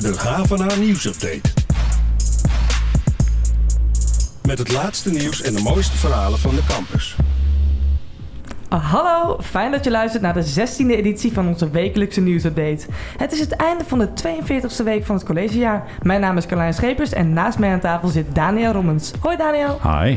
De Havana Nieuwsupdate. Met het laatste nieuws en de mooiste verhalen van de campus. Ah, hallo, fijn dat je luistert naar de 16e editie van onze wekelijkse nieuwsupdate. Het is het einde van de 42e week van het collegejaar. Mijn naam is Carlijn Schepers en naast mij aan tafel zit Daniel Rommens. Hoi Daniel. Hi.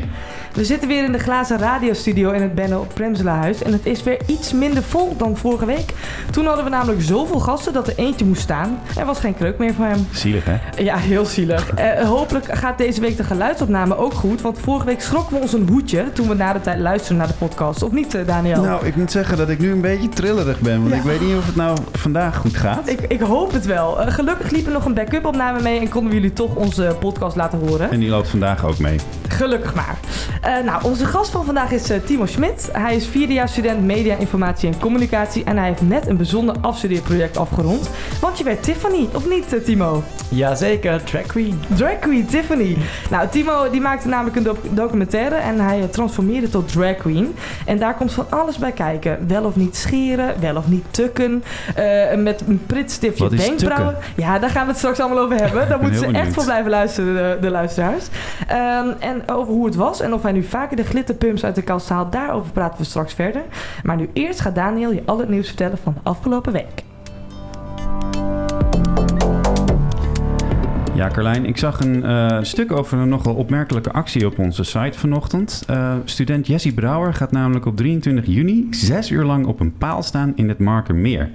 We zitten weer in de glazen radiostudio in het Benno Premselahuis en het is weer iets minder vol dan vorige week. Toen hadden we namelijk zoveel gasten dat er eentje moest staan. Er was geen kruk meer voor hem. Zielig, hè? Ja, heel zielig. Eh, hopelijk gaat deze week de geluidsopname ook goed, want vorige week schrokken we ons een hoedje toen we na de tijd luisterden naar de podcast. Of niet, eh, Daniel? Nou, ik moet zeggen dat ik nu een beetje trillerig ben. Want Ja. ik weet niet of het nou vandaag goed gaat. Ik, ik hoop het wel. Eh, gelukkig liep er nog een backup opname mee en konden we jullie toch onze podcast laten horen. En die loopt vandaag ook mee. Gelukkig maar. Eh, nou, onze gast van vandaag is eh, Timo Schmidt. Hij is vierdejaars student media, informatie en communicatie en hij heeft net een bijzonder afstudeerproject afgerond. Want je werd Tiffany, of niet eh, Timo? Jazeker, drag queen. Drag queen Tiffany. Nou, Timo die maakte namelijk een doc- documentaire en hij transformeerde tot drag queen. En daar komt van alles bij kijken. Wel of niet scheren, wel of niet tukken. met een pritstiftje wenkbrauwen. Ja, daar gaan we het straks allemaal over hebben. Daar moeten ze echt voor blijven luisteren, de, de luisteraars. Ehm, en over hoe het was en of hij nu vaker de glitterpumps uit de kast haalt, daarover praten we straks verder. Maar nu eerst gaat Daniel je al het nieuws vertellen van de afgelopen week. Ja, Carlijn, ik zag een eh, stuk over een nogal opmerkelijke actie op onze site vanochtend. Eh, student Jessie Brouwer gaat namelijk op 23 juni zes uur lang op een paal staan in het Markermeer.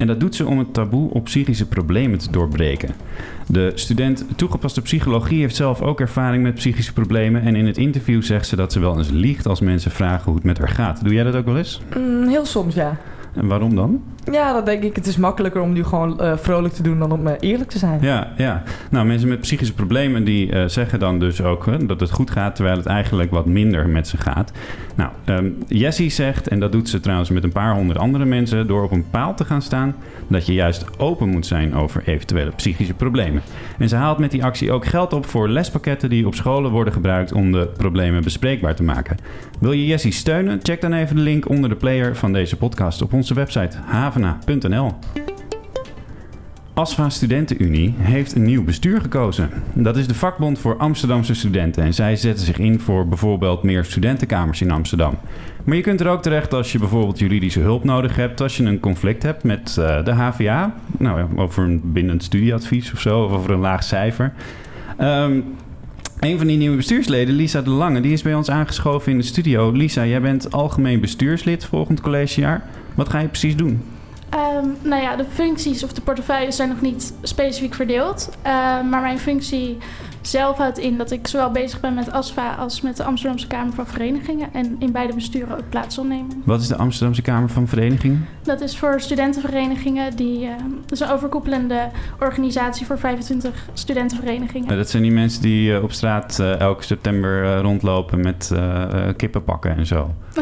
En dat doet ze om het taboe op psychische problemen te doorbreken. De student toegepaste psychologie heeft zelf ook ervaring met psychische problemen. En in het interview zegt ze dat ze wel eens liegt als mensen vragen hoe het met haar gaat. Doe jij dat ook wel eens? Mm, heel soms, ja. En waarom dan? Ja, dan denk ik, het is makkelijker om nu gewoon eh, vrolijk te doen dan om eh, eerlijk te zijn. Ja, ja. Nou, mensen met psychische problemen die eh, zeggen dan dus ook dat het goed gaat, terwijl het eigenlijk wat minder met ze gaat. Nou, ehm Jessie zegt, en dat doet ze trouwens met een paar honderd andere mensen, door op een paal te gaan staan, dat je juist open moet zijn over eventuele psychische problemen. En ze haalt met die actie ook geld op voor lespakketten die op scholen worden gebruikt om de problemen bespreekbaar te maken. Wil je Jessie steunen? Check dan even de link onder de player van deze podcast op onze website havena.nl. ASFA Studentenunie heeft een nieuw bestuur gekozen. Dat is de vakbond voor Amsterdamse studenten. En zij zetten zich in voor bijvoorbeeld meer studentenkamers in Amsterdam. Maar je kunt er ook terecht als je bijvoorbeeld juridische hulp nodig hebt. Als je een conflict hebt met eh, de HVA. Nou over een bindend studieadvies of zo. Of over een laag cijfer. Ehm, een van die nieuwe bestuursleden, Lisa de Lange, die is bij ons aangeschoven in de studio. Lisa, jij bent algemeen bestuurslid volgend collegejaar. Wat ga je precies doen? Ehm, nou ja, de functies of de portefeuilles zijn nog niet specifiek verdeeld. Ehm, maar mijn functie zelf houdt in dat ik zowel bezig ben met ASFA als met de Amsterdamse Kamer van Verenigingen. En in beide besturen ook plaats zal nemen. Wat is de Amsterdamse Kamer van Verenigingen? Dat is voor studentenverenigingen. Die, ehm, dat is een overkoepelende organisatie voor 25 studentenverenigingen. Nou, dat zijn die mensen die eh, op straat eh, elke september eh, rondlopen met eh, kippenpakken en zo.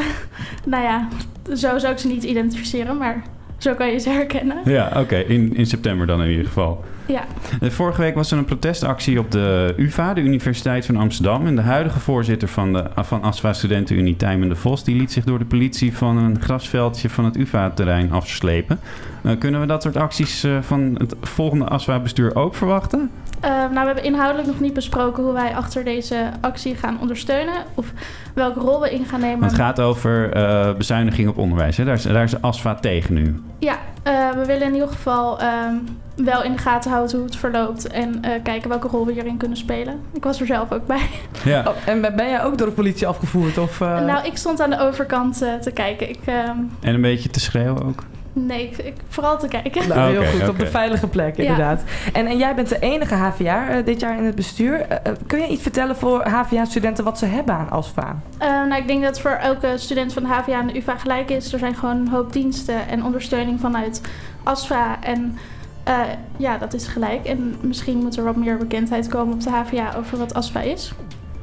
Nou ja, zo zou ik ze niet identificeren, maar zo kan je ze herkennen. Ja, oké. In, in september dan in ieder geval. Ja, Eh, Vorige week was er een protestactie op de UvA, de Universiteit van Amsterdam. En de huidige voorzitter van, de, van ASFA Studentenunie, Tijmen de Vos... die liet zich door de politie van een grasveldje van het UvA-terrein afslepen. Eh, kunnen we dat soort acties eh, van het volgende ASFA-bestuur ook verwachten? Nou, we hebben inhoudelijk nog niet besproken hoe wij achter deze actie gaan ondersteunen. Of welke rol we in gaan nemen. Want het gaat over bezuiniging op onderwijs. Hè? Daar, is, daar is ASFA tegen nu. Ja, eh, we willen in ieder geval ehm, wel in de gaten houden hoe het verloopt. En eh, kijken welke rol we hierin kunnen spelen. Ik was er zelf ook bij. Ja. Oh, en ben jij ook door de politie afgevoerd? Of, eh? nou, ik stond aan de overkant te kijken. Ik, ehm, En een beetje te schreeuwen ook. Nee, ik, ik- vooral te kijken. Nou, heel goed, op de veilige plek Ja. inderdaad. En, en jij bent de enige HVA eh, dit jaar in het bestuur. Eh, eh, kun je iets vertellen voor HVA-studenten wat ze hebben aan ASFA? Eh, nou, ik denk dat voor elke student van de HVA en de UvA gelijk is. Er zijn gewoon een hoop diensten en ondersteuning vanuit ASFA. En eh, ja, dat is gelijk. En misschien moet er wat meer bekendheid komen op de HVA over wat ASFA is.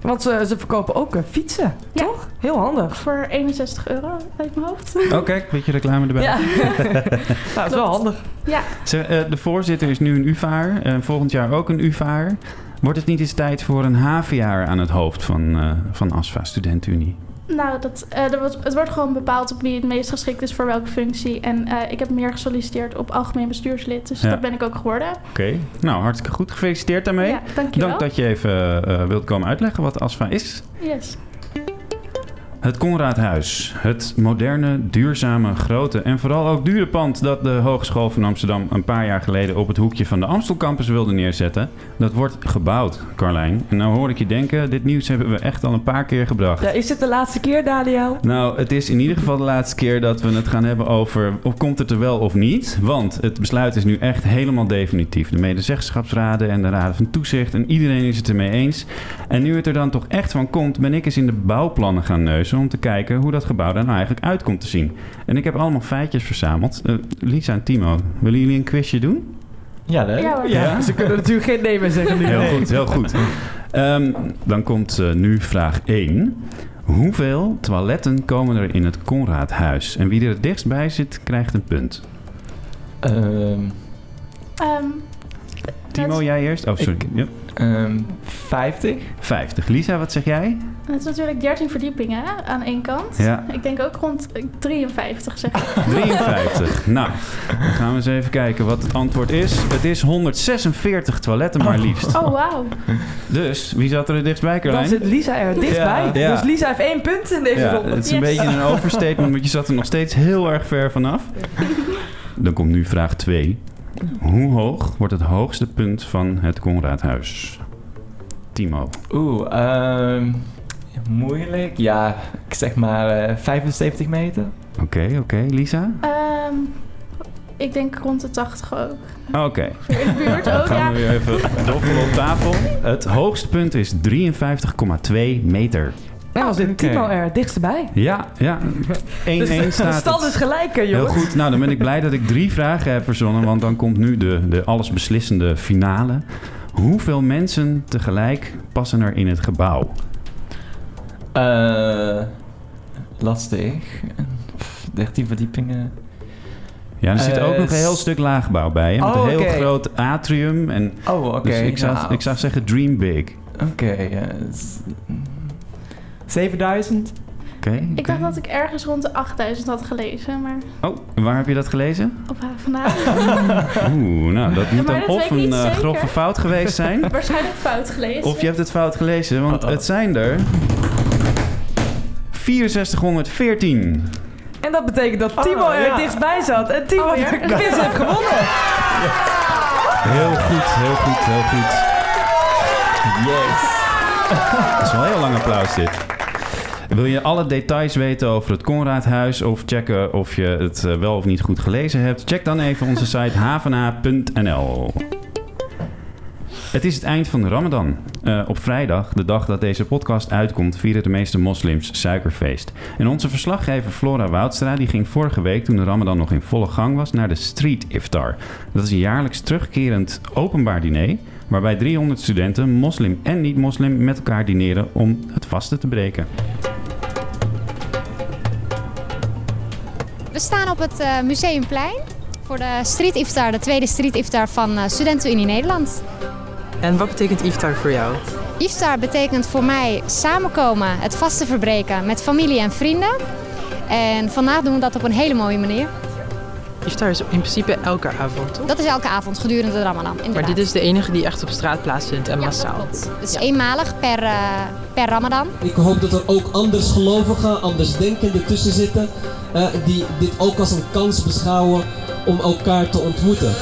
Want ze, ze verkopen ook eh, fietsen, Ja. toch? Heel handig. Voor 61 euro uit mijn hoofd. Oh, kijk, beetje reclame erbij. Ja, nou, dat is wel handig. Ja, Zeg, eh, de voorzitter is nu een UvA'er. en volgend jaar ook een UvA'er. Wordt het niet eens tijd voor een HVA'er aan het hoofd van, eh van ASFA Studentenunie? Nou, dat, eh, wordt, het wordt gewoon bepaald op wie het meest geschikt is voor welke functie. En eh, ik heb meer gesolliciteerd op algemeen bestuurslid. Dus Ja. dat ben ik ook geworden. Oké. Nou, hartstikke goed. Gefeliciteerd daarmee. Ja, dankjewel. Dank dat je even eh, wilt komen uitleggen wat ASFA is. Yes. Het Conradhuis. Het moderne, duurzame, grote en vooral ook dure pand dat de Hogeschool van Amsterdam een paar jaar geleden op het hoekje van de Amstelcampus wilde neerzetten. Dat wordt gebouwd, Carlijn. En nou hoor ik je denken, dit nieuws hebben we echt al een paar keer gebracht. Ja, is het de laatste keer, Daniel? Nou, het is in ieder geval de laatste keer dat we het gaan hebben over of komt het er wel of niet. Want het besluit is nu echt helemaal definitief. De medezeggenschapsraden en de raden van toezicht en iedereen is het ermee eens. En nu het er dan toch echt van komt, ben ik eens in de bouwplannen gaan neuzen om te kijken hoe dat gebouw er nou eigenlijk uit komt te zien. En ik heb allemaal feitjes verzameld. Eh, Lisa en Timo, willen jullie een quizje doen? Ja, leuk. Ja, ze kunnen natuurlijk geen nee meer zeggen nu. Heel goed, heel goed. Ehm, dan komt eh, nu vraag 1. Hoeveel toiletten komen er in het Conradhuis? En wie er het dichtst bij zit, krijgt een punt. Ehm, Ehm, Timo, jij eerst? Oh, sorry. Ja. ehm, 50? 50. Lisa, wat zeg jij? Het is natuurlijk 13 verdiepingen aan één kant. Ja. Ik denk ook rond eh, 53, zeg ik. 53. nou, dan gaan we eens even kijken wat het antwoord is. Het is 146 toiletten maar liefst. Oh, wauw. Dus, wie zat er het dichtst bij, Dan Carlijn? zit Lisa er dichtbij. Ja. Dus Lisa heeft één punt in deze Ja, ronde. het is een Yes. beetje een overstatement, want je zat er nog steeds heel erg ver vanaf. Dan komt nu vraag 2. Hoe hoog wordt het hoogste punt van het Conradhuis? Timo. Oeh, ehm, moeilijk. Ja, ik zeg maar eh, 75 meter. Oké, oké. Lisa? Ehm, ik denk rond de 80 ook. Oké. In de buurt ook, gaan we weer even doffelen op tafel. Het hoogste punt is 53,2 meter. En dan zit Oké. Timo er het dichtst bij. Ja, ja. 1-1 Dus de staat stand het. is gelijk, hè, Heel jongens. goed. Nou, dan ben ik blij dat ik drie vragen heb verzonnen, want dan komt nu de, de allesbeslissende finale. Hoeveel mensen tegelijk passen er in het gebouw? Eh, lastig. Pff, 13 verdiepingen. Ja, er zit Eh, ook nog een heel stuk laagbouw bij. Hè, met Oh, een heel groot atrium. En, Oh, oké. dus ik zou, nou, ik zou zeggen dream big. Oké, eh, s- 7000? Oké. Ik dacht dat ik ergens rond de 8000 had gelezen, maar Oh, waar heb je dat gelezen? op haar vandaag Oeh, nou, dat moet dan dat of een eh, grove fout geweest zijn. waarschijnlijk fout gelezen. Of je hebt het fout gelezen, want Uh-oh. het zijn er 6414. En dat betekent dat Timo Oh, er ja. het dichtstbij zat. En Timo Oh, ja. de quiz heeft gewonnen. Heel goed, heel goed, heel goed. Yes! Dat is wel een heel lang applaus dit. Wil je alle details weten over het Conradhuis of checken of je het eh, wel of niet goed gelezen hebt? Check dan even onze site havena.nl. Het is het eind van de Ramadan. Eh, op vrijdag, de dag dat deze podcast uitkomt, vieren de meeste moslims suikerfeest. En onze verslaggever Flora Woudstra die ging vorige week, toen de Ramadan nog in volle gang was, naar de Street Iftar. Dat is een jaarlijks terugkerend openbaar diner waarbij 300 studenten, moslim en niet-moslim, met elkaar dineren om het vasten te breken. We staan op het eh, Museumplein voor de Street Iftar, de tweede Street Iftar van eh, Studentenunie Nederland. En wat betekent iftar voor jou? Iftar betekent voor mij samenkomen, het vasten verbreken met familie en vrienden. En vandaag doen we dat op een hele mooie manier. Iftar is in principe elke avond, toch? Dat is elke avond gedurende de Ramadan. Inderdaad. Maar dit is de enige die echt op straat plaatsvindt en Ja, massaal. klopt. Het is eenmalig per, eh, per Ramadan. Ik hoop dat er ook andersgelovigen, andersdenkenden tussen zitten, eh, die dit ook als een kans beschouwen om elkaar te ontmoeten.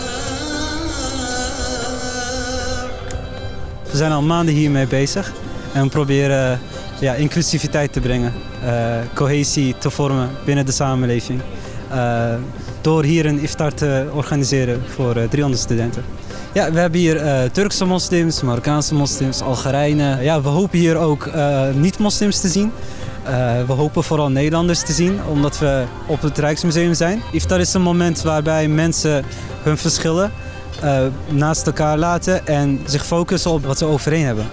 We zijn al maanden hiermee bezig en we proberen ja, inclusiviteit te brengen, eh, cohesie te vormen binnen de samenleving. eh, door hier een iftar te organiseren voor eh, 300 studenten. Ja, we hebben hier eh, Turkse moslims, Marokkaanse moslims, Algerijnen. Ja, we hopen hier ook eh, niet-moslims te zien. Eh, we hopen vooral Nederlanders te zien, omdat we op het Rijksmuseum zijn. Iftar is een moment waarbij mensen hun verschillen eh, naast elkaar laten en zich focussen op wat ze overeen hebben.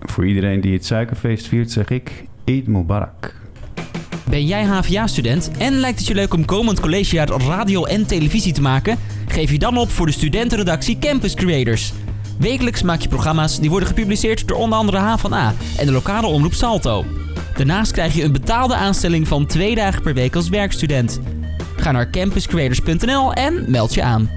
Voor iedereen die het suikerfeest viert, zeg ik Eid Mubarak. Ben jij HVA-student en lijkt het je leuk om komend collegejaar radio en televisie te maken? Geef je dan op voor de studentenredactie Campus Creators. Wekelijks maak je programma's die worden gepubliceerd door onder andere H van A en de lokale omroep Salto. Daarnaast krijg je een betaalde aanstelling van twee dagen per week als werkstudent. Ga naar campuscreators.nl en meld je aan.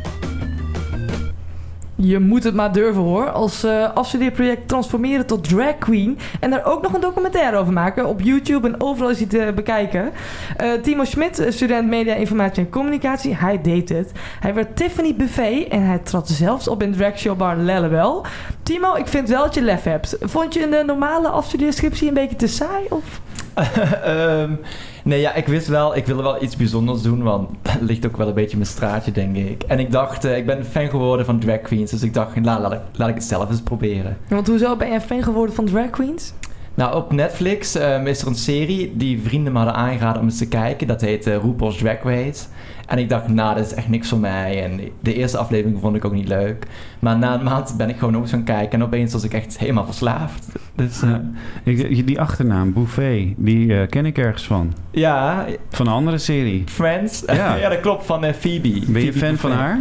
Je moet het maar durven hoor. Als eh, afstudeerproject transformeren tot drag queen. En daar ook nog een documentaire over maken. Op YouTube en overal is hij te bekijken. Eh, Timo Schmidt, eh, student media, informatie en communicatie. Hij deed het. Hij werd Tiffany Buffet. En hij trad zelfs op in dragshowbar Lellebel. Timo, ik vind wel dat je lef hebt. Vond je een normale afstudeerscriptie een beetje te saai? Of? Ehm, nee, ja, ik wist wel, ik wilde wel iets bijzonders doen, want dat ligt ook wel een beetje mijn straatje, denk ik. En ik dacht, eh, ik ben fan geworden van drag queens, dus ik dacht, laat, laat, ik, laat ik het zelf eens proberen. Want hoezo ben je fan geworden van drag queens? Nou, op Netflix ehm, is er een serie die vrienden me hadden aangeraden om eens te kijken. Dat heet uh, RuPaul's Drag Race. En ik dacht, nou, dat is echt niks voor mij. En de eerste aflevering vond ik ook niet leuk. Maar na een maand ben ik gewoon ook eens gaan kijken. En opeens was ik echt helemaal verslaafd. Dus, eh, Ik- die achternaam, Buffet, die eh, ken ik ergens van. ja, Van een andere serie. Friends. Ja. Ja, dat klopt, van eh, Phoebe. Ben je Phoebe fan van haar?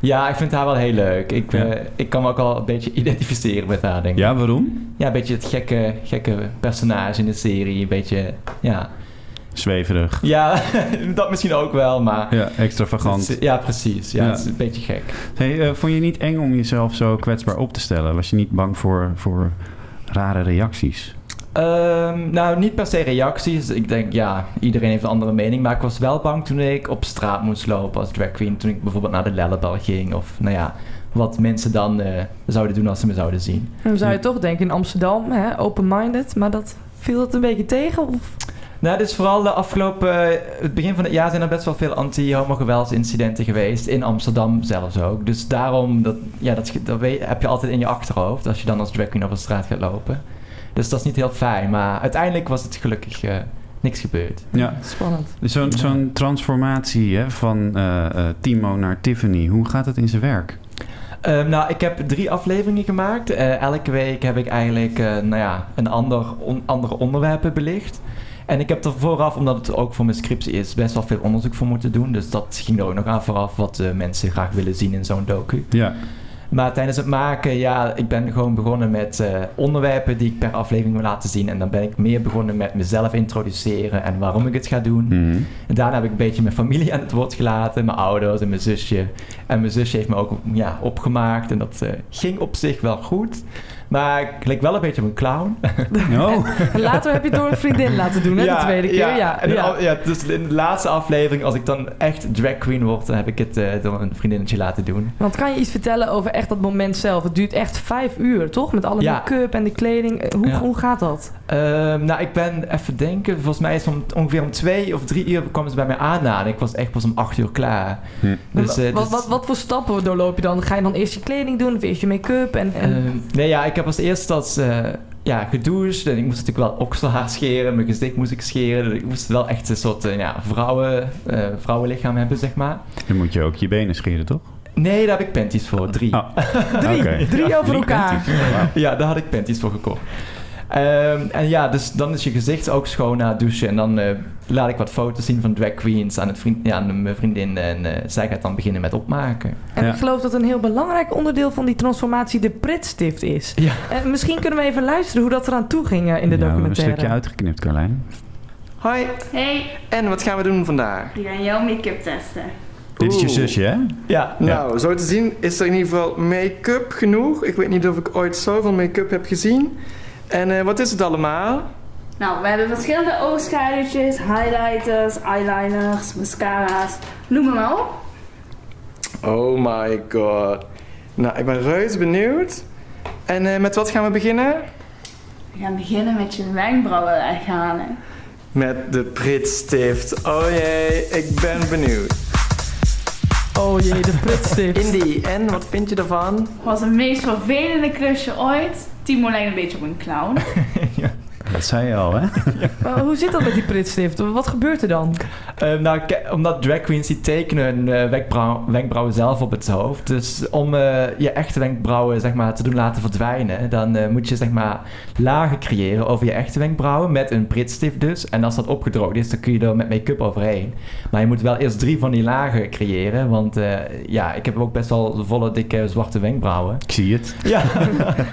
Ja, ik vind haar wel heel leuk. Ik, Ja. eh, ik kan me ook al een beetje identificeren met haar, denk ik. Ja, waarom? Ja, een beetje het gekke, gekke personage in de serie. Een beetje, ja. Zweverig. Ja, dat misschien ook wel, maar... Ja, extravagant. Ja, precies. Ja, Ja. het is een beetje gek. Hey, eh, vond je niet eng om jezelf zo kwetsbaar op te stellen? Was je niet bang voor, voor rare reacties? Ehm, nou, niet per se reacties. Ik denk, ja, iedereen heeft een andere mening. Maar ik was wel bang toen ik op straat moest lopen als drag queen. Toen ik bijvoorbeeld naar de Lellebel ging. Of, nou ja, wat mensen dan eh, zouden doen als ze me zouden zien. Dan zou je toch denken in Amsterdam, open-minded. Maar dat viel dat een beetje tegen? Of? Nou, dus vooral de afgelopen... eh, het begin van het jaar zijn er best wel veel anti-homo-geweldsincidenten geweest. In Amsterdam zelfs ook. Dus daarom, dat, ja, dat, dat weet- heb je altijd in je achterhoofd. Als je dan als drag queen over de straat gaat lopen. Dus dat is niet heel fijn. Maar uiteindelijk was het gelukkig eh, niks gebeurd. Ja. Spannend. Dus Zo'n zo'n transformatie hè, van eh, eh, Timo naar Tiffany, hoe gaat het in zijn werk? Ehm, nou, ik heb drie afleveringen gemaakt. Eh, elke week heb ik eigenlijk eh, nou ja, een ander on- andere onderwerpen belicht. En ik heb er vooraf, omdat het ook voor mijn scriptie is, best wel veel onderzoek voor moeten doen. Dus dat ging er ook nog aan vooraf, wat eh, mensen graag willen zien in zo'n docu. Ja. Maar tijdens het maken, ja, ik ben gewoon begonnen met eh, onderwerpen die ik per aflevering wil laten zien. En dan ben ik meer begonnen met mezelf introduceren en waarom ik het ga doen. Mhm. En daarna heb ik een beetje mijn familie aan het woord gelaten, mijn ouders en mijn zusje. En mijn zusje heeft me ook ja, opgemaakt en dat eh, ging op zich wel goed. Maar ik leek wel een beetje op een clown. Oh. En later heb je het door een vriendin laten doen, hè? de tweede keer. Ja, ja. En dus in de laatste aflevering, als ik dan echt drag queen word, dan heb ik het eh, door een vriendinnetje laten doen. Want kan je iets vertellen over echt dat moment zelf? Het duurt echt vijf uur, toch? Met alle Ja. make-up en de kleding. Eh, Hoe, Ja. hoe gaat dat? Ehm, nou, ik ben even denken. Volgens mij is het om, ongeveer om twee of drie uur kwam ze bij mij aanladen. Ik was echt pas om acht uur klaar. Hm. Dus, eh, wat, dus- wat, wat voor stappen doorloop je dan? Ga je dan eerst je kleding doen of eerst je make-up? En, en... Ehm, nee, ja, ik heb als eerste als, eh, ja, gedoucht. En ik moest natuurlijk wel okselhaar scheren. Mijn gezicht moest ik scheren. Dus ik moest wel echt een soort eh, ja, vrouwen, eh, vrouwenlichaam hebben, zeg maar. Dan moet je ook je benen scheren, toch? Nee, daar heb ik panties voor. Drie. Oh. Drie. Drie over elkaar. Ja, daar had ik panties voor gekocht. Ehm, en ja, dus dan is je gezicht ook schoon na het douchen. En dan eh, laat ik wat foto's zien van drag queens aan, het vriend, ja, aan mijn vriendin. En eh, zij gaat dan beginnen met opmaken. En Ja. ik geloof dat een heel belangrijk onderdeel van die transformatie de pritstift is. Ja. En misschien kunnen we even luisteren hoe dat eraan toe ging eh, in de Ja, een documentaire. stukje uitgeknipt, Carlijn. Hoi, Hey, en wat gaan we doen vandaag? we gaan jouw make-up testen. Dit is je zusje, hè? Ja, Nou, zo te zien is er in ieder geval make-up genoeg. Ik weet niet of ik ooit zoveel make-up heb gezien. En eh, wat is het allemaal? Nou, we hebben verschillende oogschaduwtjes, highlighters, eyeliners, mascara's. Noem hem maar op. Oh my god. Nou, ik ben reuze benieuwd. En eh, met wat gaan we beginnen? We gaan beginnen met je wenkbrauwen weghalen. Met de pritstift. Oh jee, ik ben benieuwd. Oh jee, de pritstift. Indy, en wat vind je ervan? Was het meest vervelende klusje ooit. Timo lijkt een beetje op een clown. Dat zei je al, hè? Maar hoe zit dat met die pritstift? Wat gebeurt er dan? Eh, nou, omdat drag queens die tekenen hun eh, wenkbrauw- wenkbrauwen zelf op het hoofd. Dus om eh, je echte wenkbrauwen zeg maar, te doen laten verdwijnen, dan eh, moet je zeg maar lagen creëren over je echte wenkbrauwen met een pritstift dus. En als dat opgedroogd is, dan kun je er met make-up overheen. Maar je moet wel eerst drie van die lagen creëren, want eh, ja, ik heb ook best wel volle, dikke, zwarte wenkbrauwen. Ik zie het. Ja,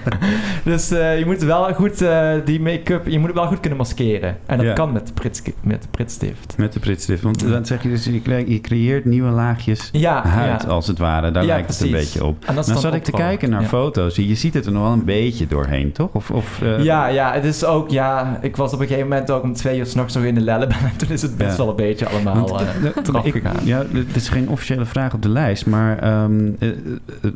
dus eh, je moet wel goed eh, die make-up, je moet het wel goed kunnen maskeren. En dat Ja. kan met de, prits, met de pritstift. Met de pritstift. Want dan zeg je dus, je cre- je creëert nieuwe laagjes Ja, huid, ja. als het ware. Daar lijkt het een beetje op. En dan zat ik te kijken naar foto's. Je ziet het er nog wel een beetje doorheen, toch? Of, of, eh, ja, ja, het is ook, ja, ik was op een gegeven moment ook om twee uur s'nachts nog in de lellebaan. En toen is het best wel een beetje allemaal Want, eraf ik- gegaan. Ja, dit is geen officiële vraag op de lijst, maar ehm, eh, eh,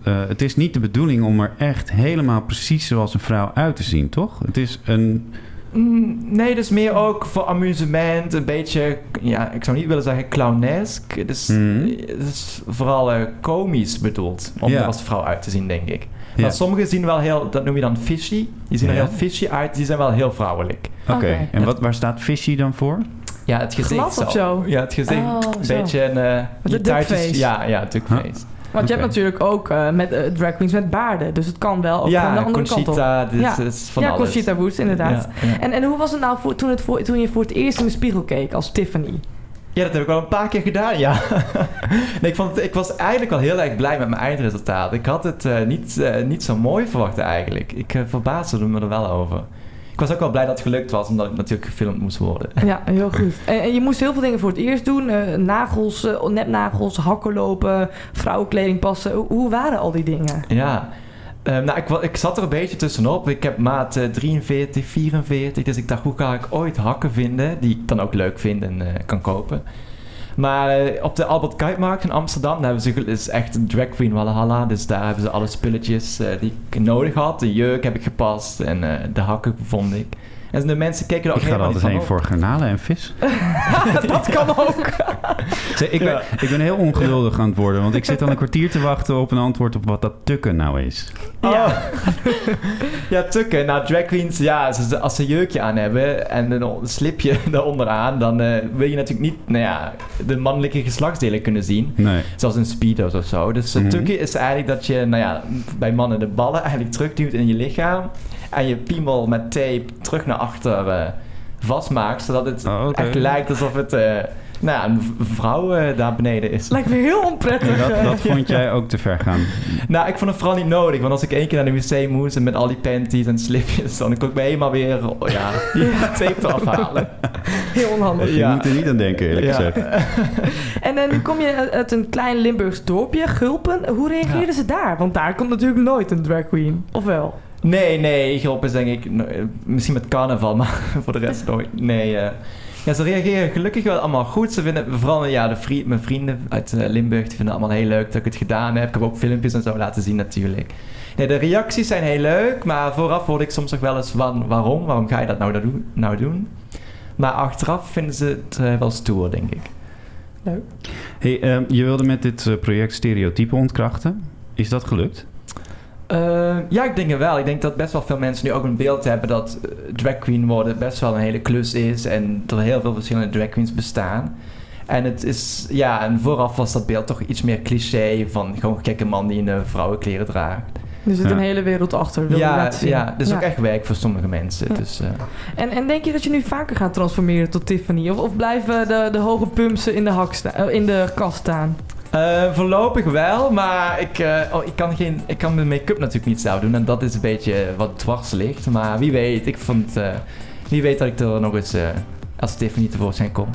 eh, het is niet de bedoeling om er echt helemaal precies zoals een vrouw uit te zien, toch? Het is een... Mm, Nee, dus meer ook voor amusement, een beetje, ja, ik zou niet willen zeggen clownesk. Het is, Mhm. het is vooral eh, komisch bedoeld, om er als vrouw uit te zien, denk ik. Maar sommigen zien wel heel, dat noem je dan fishy, die zien er heel fishy uit, die zijn wel heel vrouwelijk. Oké, en wat, waar staat fishy dan voor? Ja, het gezicht Glad of zo? Ja, het gezicht. Oh, een zo. beetje een... eh, je een duckface. Ja, ja, duckface. Want je hebt natuurlijk ook eh, met eh, drag queens met baarden. Dus het kan wel ook van de andere Conchita, kant op. dit ja. is van ja, alles. Conchita Woods, inderdaad. Ja. En, en hoe was het nou voor, toen, het voor, toen je voor het eerst in de spiegel keek als Tiffany? Ja, dat heb ik wel een paar keer gedaan, ja. nee, ik, vond het, ik was eigenlijk wel heel erg blij met mijn eindresultaat. Ik had het eh, niet, niet zo mooi verwacht eigenlijk. Ik verbaasde me er wel over. Ik was ook wel blij dat het gelukt was, omdat het natuurlijk gefilmd moest worden. Ja, heel goed. En, je moest heel veel dingen voor het eerst doen. eh, nagels, eh, nepnagels, hakken lopen, vrouwenkleding passen. Hoe, waren al die dingen? Ja, uh, nou, ik, ik, zat er een beetje tussenop. Ik heb maat uh, 43, 44. Dus ik dacht, hoe kan ik ooit hakken vinden die ik dan ook leuk vind en uh, kan kopen? Maar uh, op de Albert Kuipmarkt in Amsterdam, daar hebben ze is echt een drag queen Valhalla. Dus daar hebben ze alle spulletjes uh, die ik nodig had. De jurk heb ik gepast en uh, de hakken vond ik. En de mensen keken er ook Ik ga er altijd heen voor garnalen en vis. dat kan ook. Zeg, ik, ben, ik ben heel ongeduldig aan het worden, want ik zit al een kwartier te wachten op een antwoord op wat dat tukken nou is. Ja, ja tukken. Nou, drag queens, ja, als ze een jurkje aan hebben en een slipje daaronderaan, dan uh, wil je natuurlijk niet nou ja, de mannelijke geslachtsdelen kunnen zien. Nee. Zoals een speedo's of zo. Dus mm -hmm. tukken is eigenlijk dat je, nou ja, bij mannen de ballen eigenlijk terugduwt in je lichaam en je piemel met tape terug naar achter uh, vastmaakt, zodat het oh, okay. echt lijkt alsof het uh, nou ja, een vrouw uh, daar beneden is. Lijkt me heel onprettig. dat, dat vond jij ook te ver gaan? Nou, ik vond het vooral niet nodig, want als ik één keer naar de museum moest en met al die panties en slipjes, dan kon ik me helemaal weer oh, ja, die tape eraf halen. Heel onhandig. Je ja. moet er niet aan denken, eerlijk ja. gezegd. en dan kom je uit een klein Limburgs dorpje, Gulpen. Hoe reageerden ja. ze daar? Want daar komt natuurlijk nooit een drag queen, of wel? Nee, nee, Gulp is denk ik misschien met carnaval, maar voor de rest nooit. Nee, uh, ja, ze reageren gelukkig wel allemaal goed. Ze vinden vooral ja, de vriend, mijn vrienden uit uh, Limburg die vinden het allemaal heel leuk dat ik het gedaan heb. Ik heb ook filmpjes en zo laten zien natuurlijk. Nee, de reacties zijn heel leuk, maar vooraf hoorde ik soms nog wel eens van waarom? Waarom ga je dat nou, doen? Nou doen? Maar achteraf vinden ze het uh, wel stoer, denk ik. Leuk. Hey, uh, je wilde met dit project stereotypen ontkrachten. Is dat gelukt? Uh, ja, ik denk het wel. Ik denk dat best wel veel mensen nu ook een beeld hebben dat uh, drag queen worden best wel een hele klus is en er heel veel verschillende drag queens bestaan. En het is, ja, en vooraf was dat beeld toch iets meer cliché van gewoon een gekke man die in de vrouwenkleren draagt. Er zit ja. een hele wereld achter. Wil ja, laten zien. ja, dat is ja. ook echt werk voor sommige mensen. Ja. Dus, uh. en, en denk je dat je nu vaker gaat transformeren tot Tiffany? Of, of blijven de, de hoge pumpsen in de, hak sta, in de kast staan? Uh, voorlopig wel, maar ik, uh, oh, ik, kan geen, ik kan mijn make-up natuurlijk niet zelf doen. En dat is een beetje wat dwars ligt. Maar wie weet, ik vond, wie weet dat ik er nog eens als Tiffany tevoorschijn kom.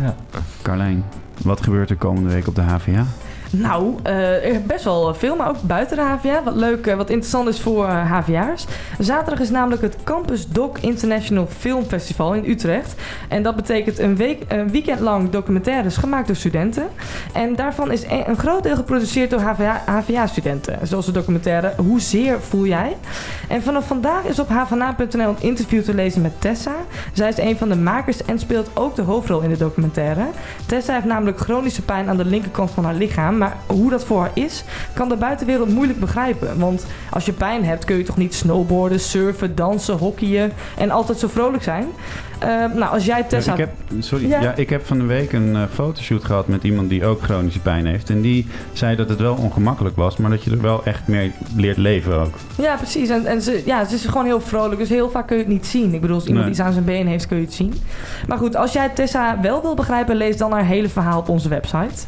Ja. Carlijn, wat gebeurt er komende week op de HVA? Nou, uh, best wel veel, maar ook buiten de HVA. Wat leuk, uh, wat interessant is voor uh. Zaterdag is namelijk het Campus Doc International Film Festival in Utrecht. En dat betekent een, week, een weekend lang documentaires gemaakt door studenten. En daarvan is een, een groot deel geproduceerd door HVA-studenten. HVA zoals de documentaire Hoezeer voel jij? En vanaf vandaag is op hvna.nl een interview te lezen met Tessa. Zij is een van de makers en speelt ook de hoofdrol in de documentaire. Tessa heeft namelijk chronische pijn aan de linkerkant van haar lichaam maar hoe dat voor haar is, kan de buitenwereld moeilijk begrijpen. Want als je pijn hebt, kun je toch niet snowboarden, surfen, dansen, hockeyen en altijd zo vrolijk zijn. Eh, nou, als jij Tessa... ik heb, sorry, Ja. ja. ik heb van de week een eh, fotoshoot gehad met iemand die ook chronische pijn heeft. En die zei dat het wel ongemakkelijk was, maar dat je er wel echt meer leert leven ook. Ja, precies. En, en ze, ja, ze is gewoon heel vrolijk, dus heel vaak kun je het niet zien. Ik bedoel, als iemand Nee. iets aan zijn been heeft, kun je het zien. Maar goed, als jij Tessa wel wil begrijpen, lees dan haar hele verhaal op onze website.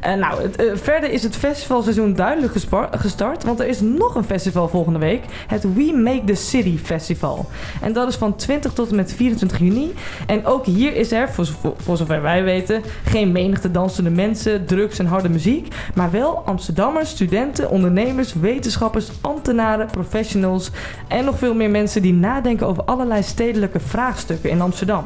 En nou, eh, verder is het festivalseizoen duidelijk gestart, want er is nog een festival volgende week. Het We Make the City Festival. En dat is van 20 tot en met 24 juni. En ook hier is er, voor, voor zover wij weten, geen menigte dansende mensen, drugs en harde muziek. Maar wel Amsterdammers, studenten, ondernemers, wetenschappers, ambtenaren, professionals en nog veel meer mensen die nadenken over allerlei stedelijke vraagstukken in Amsterdam.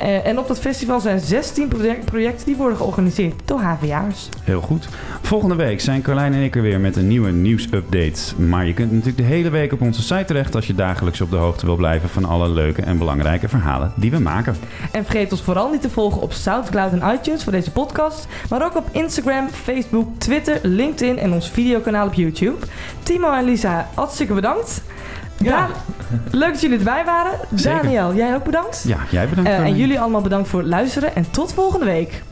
Eh, en op dat festival zijn 16 project- projecten die worden georganiseerd door HVA'ers. Heel goed. Volgende week zijn Carlijn en ik er weer met een nieuwe nieuwsupdate. Maar je kunt natuurlijk de hele week op onze site terecht als je dagelijks op de hoogte wil blijven van alle leuke en belangrijke verhalen die we maken. En vergeet ons vooral niet te volgen op SoundCloud en iTunes voor deze podcast. Maar ook op Instagram, Facebook, Twitter, LinkedIn en ons videokanaal op YouTube. Timo en Lisa, hartstikke bedankt. Ja. leuk dat jullie erbij waren. Zeker. Daniel, jij ook bedankt. Ja, jij bedankt. Eh, en jullie allemaal bedankt voor het luisteren. En tot volgende week.